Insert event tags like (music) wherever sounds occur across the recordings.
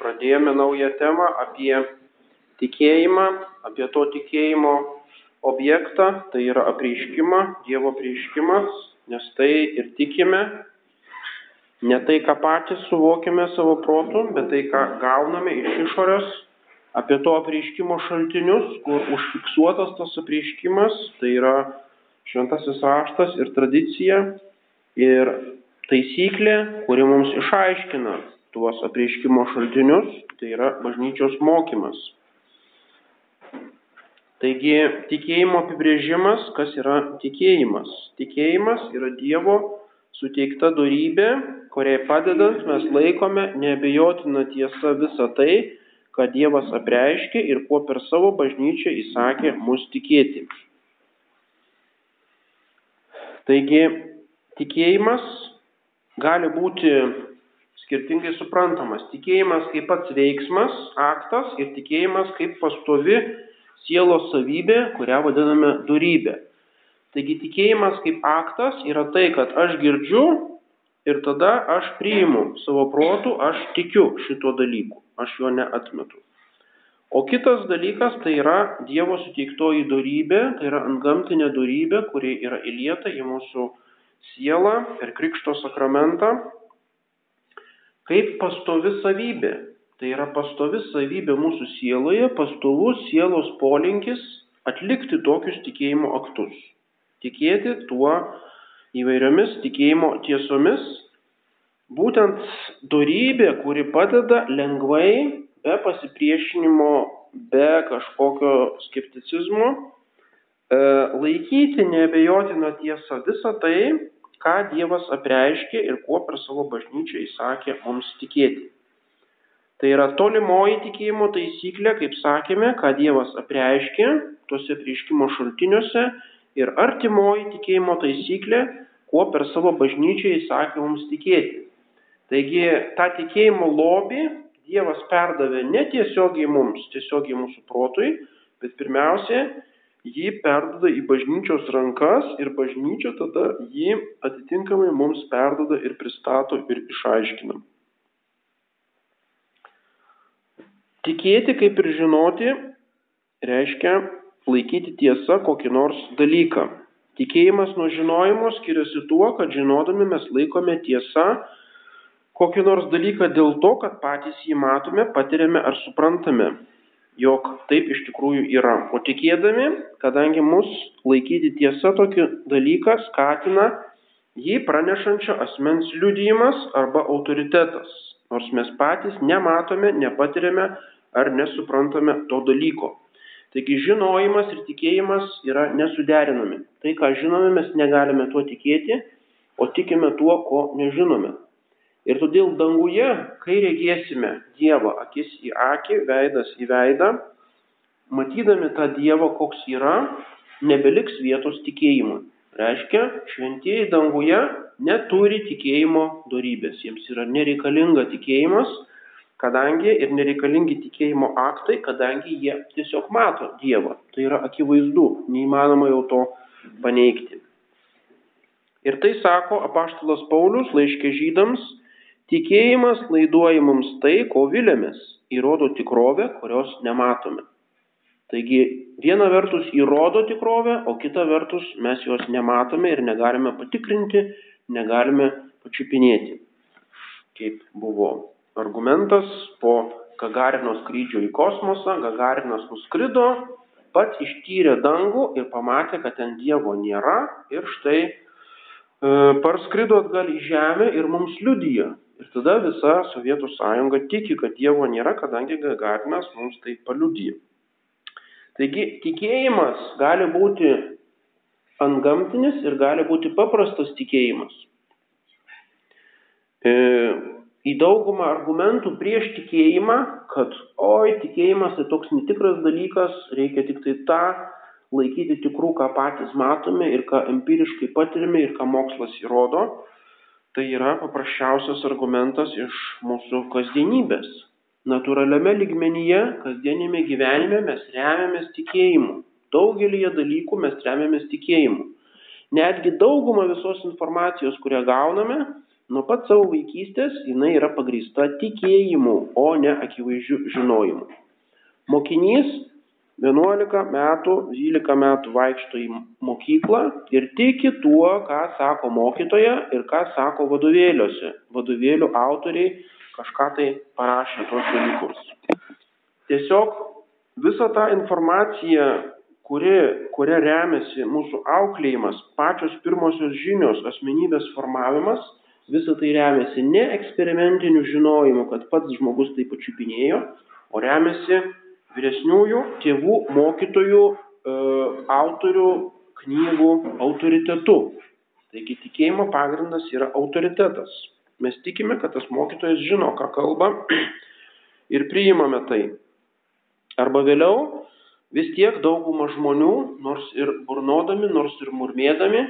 pradėjome naują temą apie tikėjimą, apie to tikėjimo objektą, tai yra apreiškimą, Dievo apreiškimas, nes tai ir tikime, ne tai, ką patys suvokiame savo protu, bet tai, ką gauname iš išorės, apie to apreiškimo šaltinius, kur užfiksuotas tas apreiškimas, tai yra šventasis raštas ir tradicija ir taisyklė, kuri mums išaiškina tuos apreiškimo šaltinius, tai yra bažnyčios mokymas. Taigi tikėjimo apibrėžimas, kas yra tikėjimas? Tikėjimas yra Dievo suteikta darybė, kuriai padedant mes laikome neabejotina tiesa visą tai, ką Dievas apreiškė ir kuo per savo bažnyčią įsakė mus tikėti. Taigi tikėjimas gali būti skirtingai suprantamas. Tikėjimas kaip pats veiksmas, aktas ir tikėjimas kaip pastovi sielos savybė, kurią vadiname durybė. Taigi tikėjimas kaip aktas yra tai, kad aš girdžiu ir tada aš priimu savo protų, aš tikiu šituo dalyku, aš jo neatmetu. O kitas dalykas tai yra Dievo suteiktoji darybė, tai yra antgamtinė darybė, kuri yra įlieta į mūsų sielą per Krikšto sakramentą kaip pastovi savybė. Tai yra pastovi savybė mūsų sieloje, pastovus sielos polinkis atlikti tokius tikėjimo aktus. Tikėti tuo įvairiomis tikėjimo tiesomis, būtent darybė, kuri padeda lengvai, be pasipriešinimo, be kažkokio skepticizmo, e, laikyti neabejotiną tiesą visą tai, ką Dievas apreiškė ir kuo per savo bažnyčią įsakė mums tikėti. Tai yra tolimoji tikėjimo taisyklė, kaip sakėme, ką Dievas apreiškė tuose prieškimo šaltiniuose ir artimoji tikėjimo taisyklė, kuo per savo bažnyčią įsakė mums tikėti. Taigi tą tikėjimo lobį Dievas perdavė ne tiesiogiai mums, tiesiogiai mūsų protui, bet pirmiausia jį perduoda į bažnyčios rankas ir bažnyčia tada jį atitinkamai mums perduoda ir pristato ir išaiškina. Tikėti kaip ir žinoti reiškia laikyti tiesą kokį nors dalyką. Tikėjimas nuo žinojimo skiriasi tuo, kad žinodami mes laikome tiesą kokį nors dalyką dėl to, kad patys jį matome, patiriame ar suprantame jog taip iš tikrųjų yra. O tikėdami, kadangi mus laikyti tiesa tokį dalyką skatina jį pranešančio asmens liudijimas arba autoritetas, nors mes patys nematome, nepatiriame ar nesuprantame to dalyko. Taigi žinojimas ir tikėjimas yra nesuderinami. Tai, ką žinome, mes negalime tuo tikėti, o tikime tuo, ko nežinome. Ir todėl danguje, kai regėsime Dievą akis į akį, veidas į veidą, matydami tą Dievą, koks yra, nebeliks vietos tikėjimui. Reiškia, šventieji danguje neturi tikėjimo darybės. Jiems yra nereikalinga tikėjimas, kadangi ir nereikalingi tikėjimo aktai, kadangi jie tiesiog mato Dievą. Tai yra akivaizdu, neįmanoma jau to paneigti. Ir tai sako apaštalas Paulius laiškė žydams Tikėjimas laiduoja mums tai, ko vilėmės, įrodo tikrovę, kurios nematome. Taigi viena vertus įrodo tikrovę, o kita vertus mes jos nematome ir negalime patikrinti, negalime pačiupinėti. Kaip buvo argumentas po Gagarino skrydžio į kosmosą, Gagarinas nuskrido, pats ištyrė dangų ir pamatė, kad ten Dievo nėra ir štai e, parskrido atgal į Žemę ir mums liudyja, Ir tada visa Sovietų sąjunga tiki, kad Dievo nėra, kadangi Gagarinas mums tai paliudyja. Taigi tikėjimas gali būti antgamtinis ir gali būti paprastas tikėjimas. E, į daugumą argumentų prieš tikėjimą, kad oi, tikėjimas tai toks netikras dalykas, reikia tik tai tą laikyti tikrų, ką patys matome ir ką empiriškai patirime ir ką mokslas įrodo, tai yra paprasčiausias argumentas iš mūsų kasdienybės. Naturaliame lygmenyje, kasdienėme gyvenime mes remiamės tikėjimu. Daugelį dalykų mes remiamės tikėjimu. Netgi daugumą visos informacijos, kurią gauname, Nuo pat savo vaikystės jinai yra pagrįsta tikėjimu, o ne akivaizdžiu žinojimu. Mokinys 11 metų, 12 metų vaikšto į mokyklą ir tiki tuo, ką sako mokytoja ir ką sako vadovėliuose. Vadovėlių autoriai kažką tai parašė tuos dalykus. Tiesiog visą tą informaciją, kuri, kuria remiasi mūsų auklėjimas, pačios pirmosios žinios, asmenybės formavimas, Visa tai remiasi ne eksperimentiniu žinojimu, kad pats žmogus tai pačiupinėjo, o remiasi vyresniųjų tėvų, mokytojų, e, autorių, knygų autoritetu. Taigi tikėjimo pagrindas yra autoritetas. Mes tikime, kad tas mokytojas žino, ką kalba (clears throat) ir priimame tai. Arba vėliau vis tiek dauguma žmonių, nors ir burnodami, nors ir murmėdami,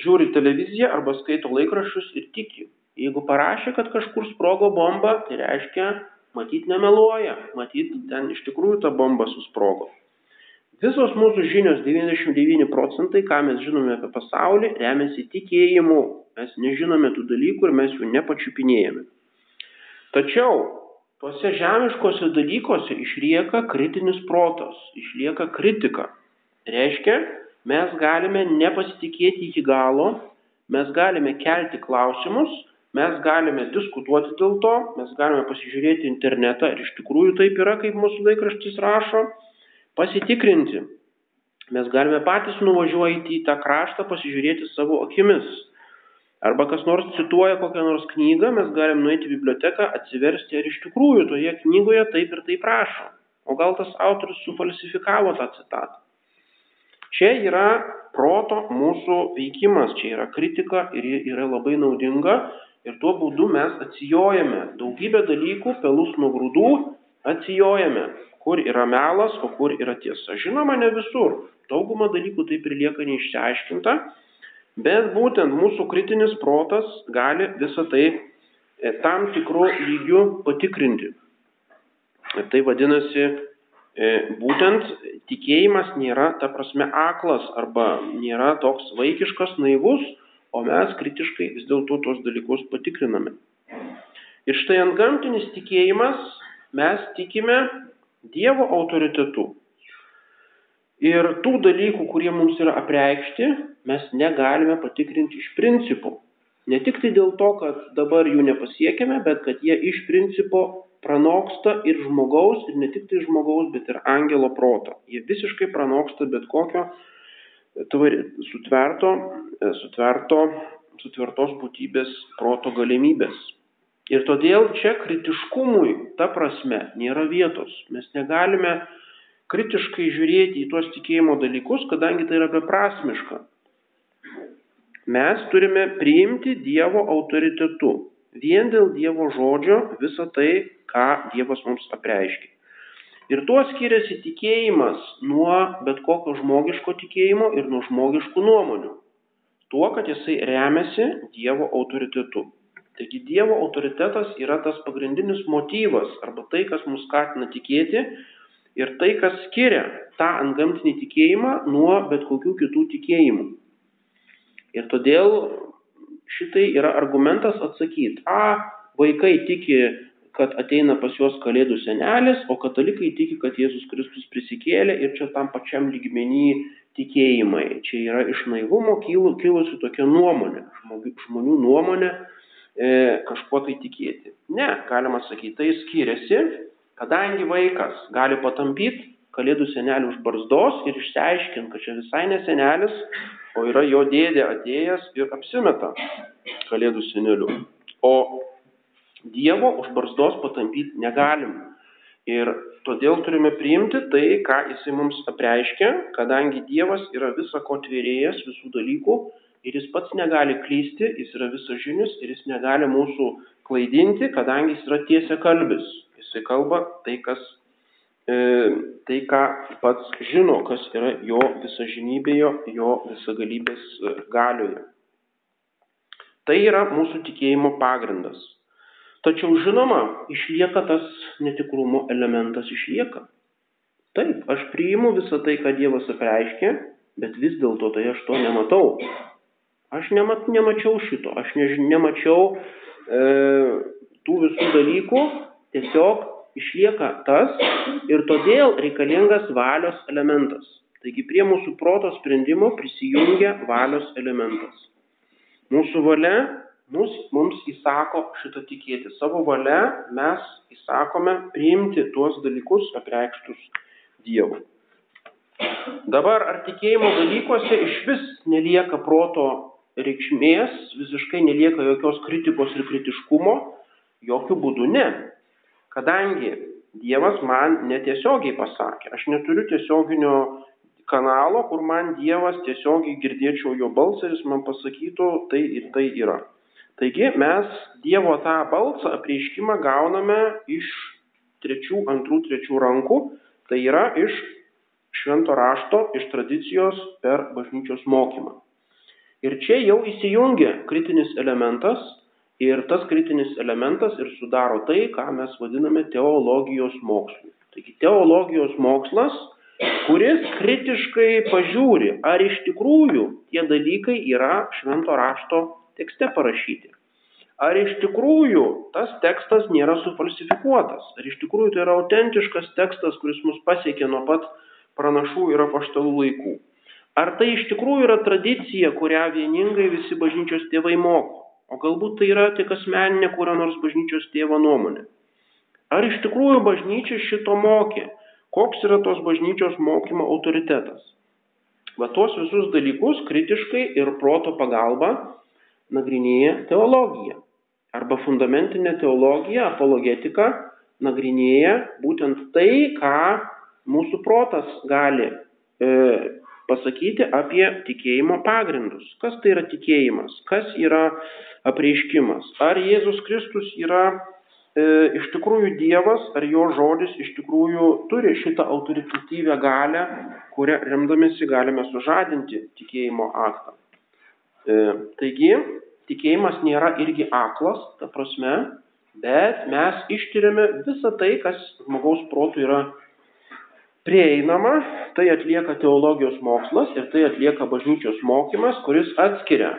žiūri televiziją arba skaito laikraščius ir tiki. Jeigu parašė, kad kažkur sprogo bomba, tai reiškia, matyt nemeluoja, matyt ten iš tikrųjų ta bomba susprogo. Visos mūsų žinios 99 procentai, ką mes žinome apie pasaulį, remiasi tikėjimu. Mes nežinome tų dalykų ir mes jų nepačiupinėjame. Tačiau tuose žemiškose dalykuose išlieka kritinis protas, išlieka kritika. Reiškia, mes galime nepasitikėti iki galo, mes galime kelti klausimus, mes galime diskutuoti dėl to, mes galime pasižiūrėti internetą ir iš tikrųjų taip yra, kaip mūsų laikraštis rašo, pasitikrinti. Mes galime patys nuvažiuoti į tą kraštą, pasižiūrėti savo akimis. Arba kas nors cituoja kokią nors knygą, mes galim nueiti į biblioteką, atsiversti, ar iš tikrųjų toje knygoje taip ir taip rašo. O gal tas autorius sufalsifikavo tą citatą. Čia yra proto mūsų veikimas, čia yra kritika ir ji yra labai naudinga ir tuo būdu mes atsijojame daugybę dalykų, pelus nuo grūdų atsijojame, kur yra melas, o kur yra tiesa. Žinoma, ne visur. Dauguma dalykų taip ir lieka neišsiaiškinta, bet būtent mūsų kritinis protas gali visą tai e, tam tikrų lygių patikrinti. Ir tai vadinasi E, būtent tikėjimas nėra, ta prasme, aklas arba nėra toks vaikiškas, naivus, o mes kritiškai vis dėlto tos dalykus patikriname. Ir štai ant gamtinis tikėjimas mes tikime Dievo autoritetu. Ir tų dalykų, kurie mums yra apreikšti, mes negalime patikrinti iš principų. Ne tik tai dėl to, kad dabar jų nepasiekime, bet kad jie iš principo pranoksta ir žmogaus, ir ne tik tai žmogaus, bet ir angelo protą. Jie visiškai pranoksta bet kokio sutverto, sutverto, sutvertos būtybės proto galimybės. Ir todėl čia kritiškumui, ta prasme, nėra vietos. Mes negalime kritiškai žiūrėti į tuos tikėjimo dalykus, kadangi tai yra beprasmiška. Mes turime priimti Dievo autoritetu. Vien dėl Dievo žodžio visą tai ką Dievas mums apreiškia. Ir tuo skiriasi tikėjimas nuo bet kokio žmogiško tikėjimo ir nuo žmogiškų nuomonių. Tuo, kad jisai remiasi Dievo autoritetu. Taigi Dievo autoritetas yra tas pagrindinis motyvas arba tai, kas mus skatina tikėti ir tai, kas skiria tą antgamtinį tikėjimą nuo bet kokių kitų tikėjimų. Ir todėl šitai yra argumentas atsakyti, a, vaikai tiki kad ateina pas juos kalėdų senelis, o katalikai tiki, kad Jėzus Kristus prisikėlė ir čia tam pačiam lygmenį tikėjimai. Čia yra iš naivumo kilusi tokia nuomonė, žmonių nuomonė e, kažkuo tai tikėti. Ne, galima sakyti, tai skiriasi, kadangi vaikas gali patampyti kalėdų senelį už barzdos ir išsiaiškinti, kad čia visai ne senelis, o yra jo dėdė atėjęs ir apsimeta kalėdų seneliu. O Dievo už barzdos patampyti negalim. Ir todėl turime priimti tai, ką jisai mums apreiškia, kadangi Dievas yra visako tvėrėjas visų dalykų ir jis pats negali klysti, jis yra visažinis ir jis negali mūsų klaidinti, kadangi jis yra tiesia kalbis. Jisai kalba tai, kas, e, tai ką pats žino, kas yra jo visažinybėje, jo visagalybės galioje. Tai yra mūsų tikėjimo pagrindas. Tačiau žinoma, išlieka tas netikrumo elementas išlieka. Taip, aš priimu visą tai, ką Dievas apreiškė, bet vis dėlto tai aš to nematau. Aš nemat, nemačiau šito, aš ne, nemačiau e, tų visų dalykų, tiesiog išlieka tas ir todėl reikalingas valios elementas. Taigi prie mūsų proto sprendimo prisijungia valios elementas. Mūsų valia mus, mums įsako šitą tikėti. Savo valia mes įsakome priimti tuos dalykus apreikštus Dievui. Dabar ar tikėjimo dalykuose iš vis nelieka proto reikšmės, visiškai nelieka jokios kritikos ir kritiškumo, jokių būdų ne. Kadangi Dievas man netiesiogiai pasakė, aš neturiu tiesioginio kanalo, kur man Dievas tiesiogiai girdėčiau jo balsą ir jis man pasakytų, tai ir tai yra. Taigi mes Dievo tą balsą apreiškimą gauname iš trečių, antrų, trečių rankų, tai yra iš švento rašto, iš tradicijos per bažnyčios mokymą. Ir čia jau įsijungia kritinis elementas ir tas kritinis elementas ir sudaro tai, ką mes vadiname teologijos mokslu. Taigi teologijos mokslas, kuris kritiškai pažiūri, ar iš tikrųjų tie dalykai yra švento rašto tekste parašyti. Ar iš tikrųjų tas tekstas nėra sufalsifikuotas, ar iš tikrųjų tai yra autentiškas tekstas, kuris mus pasiekė nuo pat pranašų ir apaštalų laikų. Ar tai iš tikrųjų yra tradicija, kurią vieningai visi bažnyčios tėvai moko, o galbūt tai yra tik asmeninė kurio nors bažnyčios tėvo nuomonė. Ar iš tikrųjų bažnyčia šito mokė, koks yra tos bažnyčios mokymo autoritetas. Va tuos visus dalykus kritiškai ir proto pagalba nagrinėja teologija. Arba fundamentinė teologija, apologetika nagrinėja būtent tai, ką mūsų protas gali e, pasakyti apie tikėjimo pagrindus. Kas tai yra tikėjimas, kas yra apreiškimas. Ar Jėzus Kristus yra e, iš tikrųjų Dievas, ar jo žodis iš tikrųjų turi šitą autoritatyvę galę, kurią remdamėsi galime sužadinti tikėjimo aktą. E, taigi, tikėjimas nėra irgi aklas, ta prasme, bet mes ištyrėme visą tai, kas žmogaus protų yra prieinama, tai atlieka teologijos mokslas ir tai atlieka bažnyčios mokymas, kuris atskiria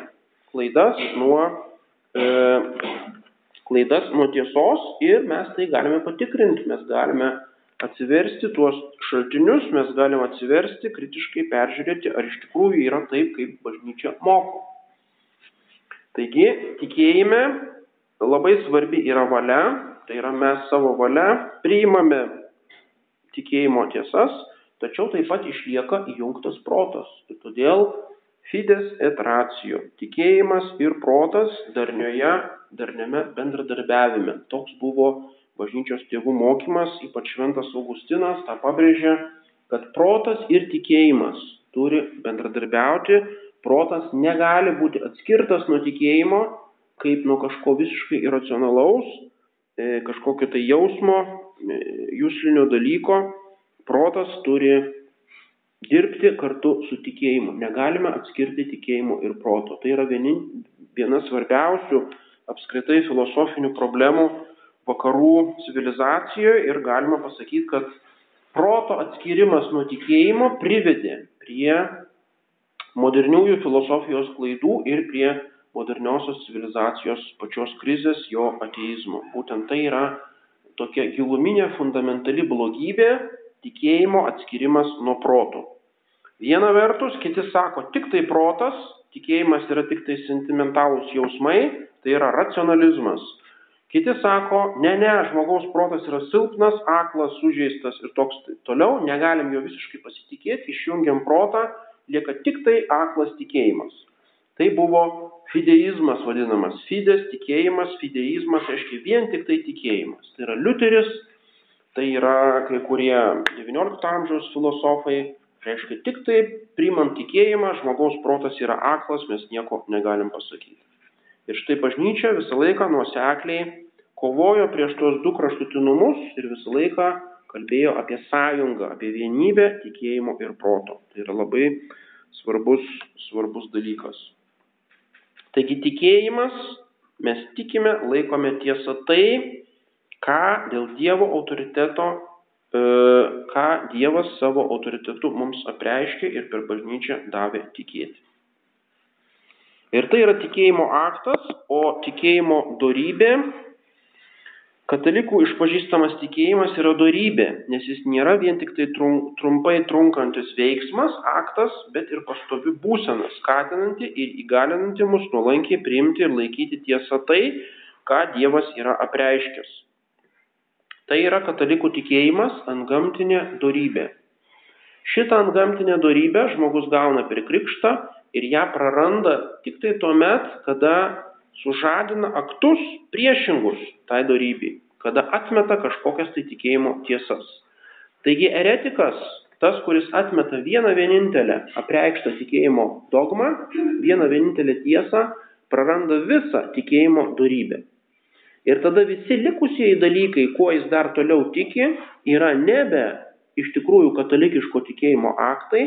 klaidas nuo, e, klaidas nuo tiesos ir mes tai galime patikrinti, mes galime atsiversti tuos šaltinius, mes galime atsiversti, kritiškai peržiūrėti, ar iš tikrųjų yra taip, kaip bažnyčia moko. Taigi, tikėjime labai svarbi yra valia, tai yra mes savo valia priimame tikėjimo tiesas, tačiau taip pat išlieka įjungtas protas. Ir todėl fides et ratio - tikėjimas ir protas darnioje, darniame bendradarbiavime. Toks buvo bažnyčios tėvų mokymas, ypač Šventas Augustinas tą pabrėžė, kad protas ir tikėjimas turi bendradarbiauti, protas negali būti atskirtas nuo tikėjimo kaip nuo kažko visiškai iracionalaus, e, kažkokio tai jausmo, jūslinio dalyko, protas turi dirbti kartu su tikėjimu. Negalime atskirti tikėjimo ir proto. Tai yra vieni, viena svarbiausių apskritai filosofinių problemų vakarų civilizacijoje ir galima pasakyti, kad proto atskirimas nuo tikėjimo privedė prie moderniųjų filosofijos klaidų ir prie moderniosios civilizacijos pačios krizės, jo ateizmo. Būtent tai yra tokia giluminė fundamentali blogybė tikėjimo atskirimas nuo proto. Viena vertus, kiti sako, tik tai protas, tikėjimas yra tik tai sentimentalūs jausmai, tai yra racionalizmas. Kiti sako, ne, ne, žmogaus protas yra silpnas, aklas, sužeistas ir toks toliau, negalim jo visiškai pasitikėti, išjungiam protą, lieka tik tai aklas tikėjimas. Tai buvo fideizmas vadinamas. Fides tikėjimas, fideizmas reiškia vien tik tai tikėjimas. Tai yra Liuteris, tai yra kai kurie XIX amžiaus filosofai, reiškia tik tai priimant tikėjimą, žmogaus protas yra aklas, mes nieko negalim pasakyti. Ir štai bažnyčia visą laiką nuosekliai kovojo prieš tuos du kraštutinumus ir visą laiką kalbėjo apie sąjungą, apie vienybę tikėjimo ir proto. Tai yra labai svarbus, svarbus dalykas. Taigi tikėjimas, mes tikime, laikome tiesą tai, ką dėl Dievo autoriteto, e, ką Dievas savo autoritetu mums apreiškė ir per bažnyčią davė tikėti. Ir tai yra tikėjimo aktas, o tikėjimo darybė Katalikų išpažįstamas tikėjimas yra darybė, nes jis nėra vien tik tai trumpai trunkantis veiksmas, aktas, bet ir pastovi būsena, skatinanti ir įgalinanti mus nuolankiai priimti ir laikyti tiesą tai, ką Dievas yra apreiškęs. Tai yra katalikų tikėjimas ant gamtinė darybė. Šitą ant gamtinę darybę žmogus gauna per krikštą ir ją praranda tik tai tuo met, kada sužadina aktus priešingus tai darybei, kada atmeta kažkokias tai tikėjimo tiesas. Taigi eretikas, tas, kuris atmeta vieną vienintelę apreikštą tikėjimo dogmą, vieną vienintelę tiesą, praranda visą tikėjimo darybę. Ir tada visi likusieji dalykai, kuo jis dar toliau tiki, yra nebe iš tikrųjų katalikiško tikėjimo aktai,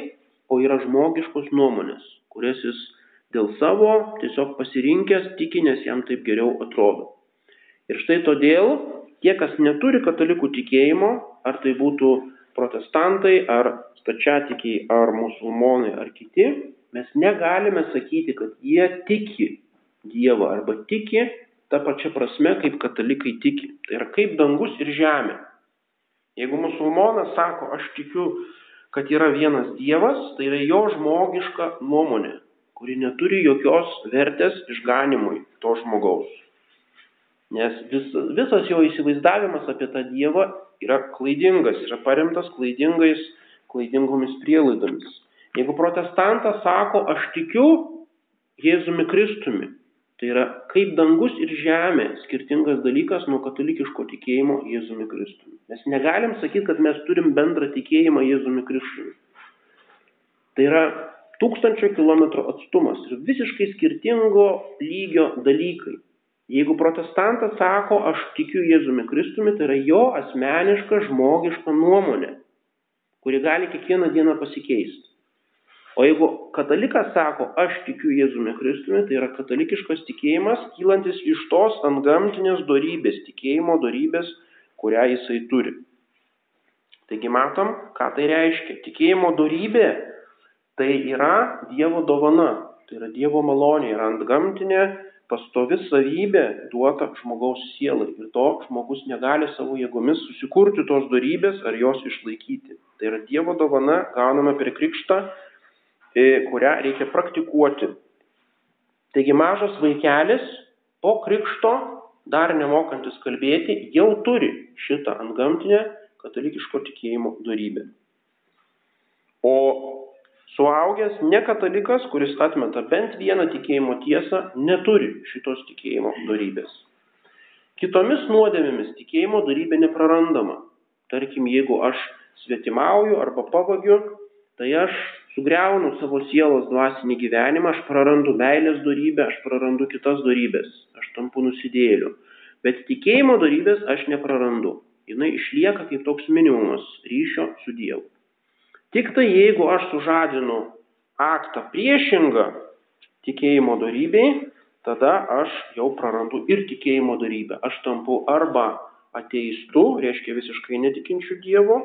o yra žmogiškos nuomonės, kurias jis dėl savo tiesiog pasirinkęs tiki, nes jam taip geriau atrodo. Ir štai todėl tie, kas neturi katalikų tikėjimo, ar tai būtų protestantai, ar stačiatikiai, ar musulmonai, ar kiti, mes negalime sakyti, kad jie tiki Dievą arba tiki tą pačią prasme, kaip katalikai tiki. Tai yra kaip dangus ir žemė. Jeigu musulmonas sako, aš tikiu, kad yra vienas Dievas, tai yra jo žmogiška nuomonė kuri neturi jokios vertės išganimui to žmogaus. Nes vis, visas jo įsivaizdavimas apie tą Dievą yra klaidingas, yra paremtas klaidingais, klaidingomis prielaidomis. Jeigu protestantas sako, aš tikiu Jėzumi Kristumi, tai yra kaip dangus ir žemė skirtingas dalykas nuo katalikiško tikėjimo Jėzumi Kristumi. Mes negalim sakyti, kad mes turim bendrą tikėjimą Jėzumi Kristumi. Tai yra tūkstančio kilometrų atstumas ir visiškai skirtingo lygio dalykai. Jeigu protestantas sako, aš tikiu Jėzumi Kristumi, tai yra jo asmeniška žmogiška nuomonė, kuri gali kiekvieną dieną pasikeisti. O jeigu katalikas sako, aš tikiu Jėzumi Kristumi, tai yra katalikiškas tikėjimas, kylantis iš tos antgamtinės darybės, tikėjimo darybės, kurią jisai turi. Taigi matom, ką tai reiškia. Tikėjimo darybė Tai yra Dievo dovana, tai yra Dievo malonė, yra antgamtinė pastovi savybė duota žmogaus sielai. Ir to žmogus negali savo jėgomis susikurti tos darybės ar jos išlaikyti. Tai yra Dievo dovana gaunama per krikštą, kurią reikia praktikuoti. Taigi mažas vaikelis po krikšto, dar nemokantis kalbėti, jau turi šitą antgamtinę katalikiško tikėjimo darybę. O Suaugęs nekatalikas, kuris atmeta bent vieną tikėjimo tiesą, neturi šitos tikėjimo darybės. Kitomis nuodėmėmis tikėjimo darybė neprarandama. Tarkim, jeigu aš svetimauju arba pavagiu, tai aš sugriaunu savo sielos dvasinį gyvenimą, aš prarandu meilės darybę, aš prarandu kitas darybės, aš tampu nusidėliu. Bet tikėjimo darybės aš neprarandu. Jis išlieka kaip toks minimumas ryšio su Dievu. Tik tai jeigu aš sužadinu aktą priešingą tikėjimo darybei, tada aš jau prarandu ir tikėjimo darybę. Aš tampu arba ateistu, reiškia visiškai netikinčių Dievo,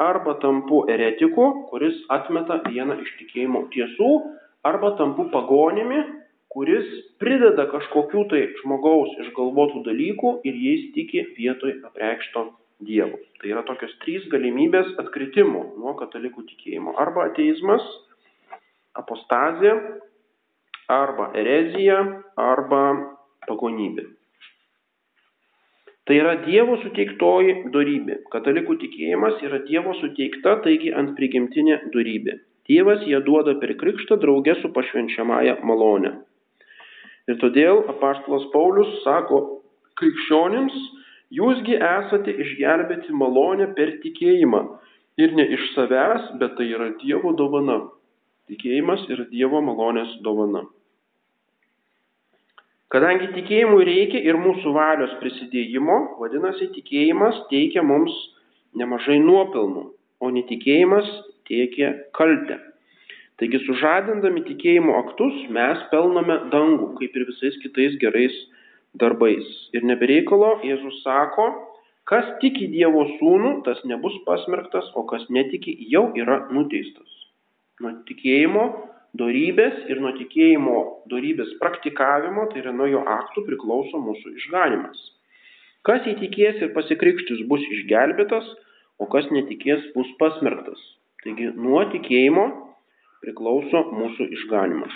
arba tampu eretiku, kuris atmeta vieną iš tikėjimo tiesų, arba tampu pagonimi, kuris prideda kažkokių tai žmogaus išgalvotų dalykų ir jais tiki vietoj apreikšto Dievu. Tai yra tokios trys galimybės atkritimo nuo katalikų tikėjimo. Arba ateizmas, apostazija, arba erezija, arba pagonybė. Tai yra Dievo suteiktoji darybė. Katalikų tikėjimas yra Dievo suteikta, taigi ant prigimtinė darybė. Dievas ją duoda per krikštą draugę su pašvenčiamąją malonę. Ir todėl apaštalas Paulius sako krikščionims, Jūsgi esate išgelbėti malonę per tikėjimą. Ir ne iš savęs, bet tai yra Dievo dovana. Tikėjimas yra Dievo malonės dovana. Kadangi tikėjimui reikia ir mūsų valios prisidėjimo, vadinasi, tikėjimas teikia mums nemažai nuopelnų, o netikėjimas teikia kaltę. Taigi sužadindami tikėjimo aktus mes pelnome dangų, kaip ir visais kitais gerais darbais. Ir nebereikalo Jėzus sako, kas tiki Dievo sūnų, tas nebus pasmerktas, o kas netiki, jau yra nuteistas. Nuo tikėjimo dorybės ir nuo tikėjimo dorybės praktikavimo, tai yra nuo jo aktų priklauso mūsų išganimas. Kas įtikės ir pasikrikštis bus išgelbėtas, o kas netikės bus pasmerktas. Taigi nuo tikėjimo priklauso mūsų išganimas.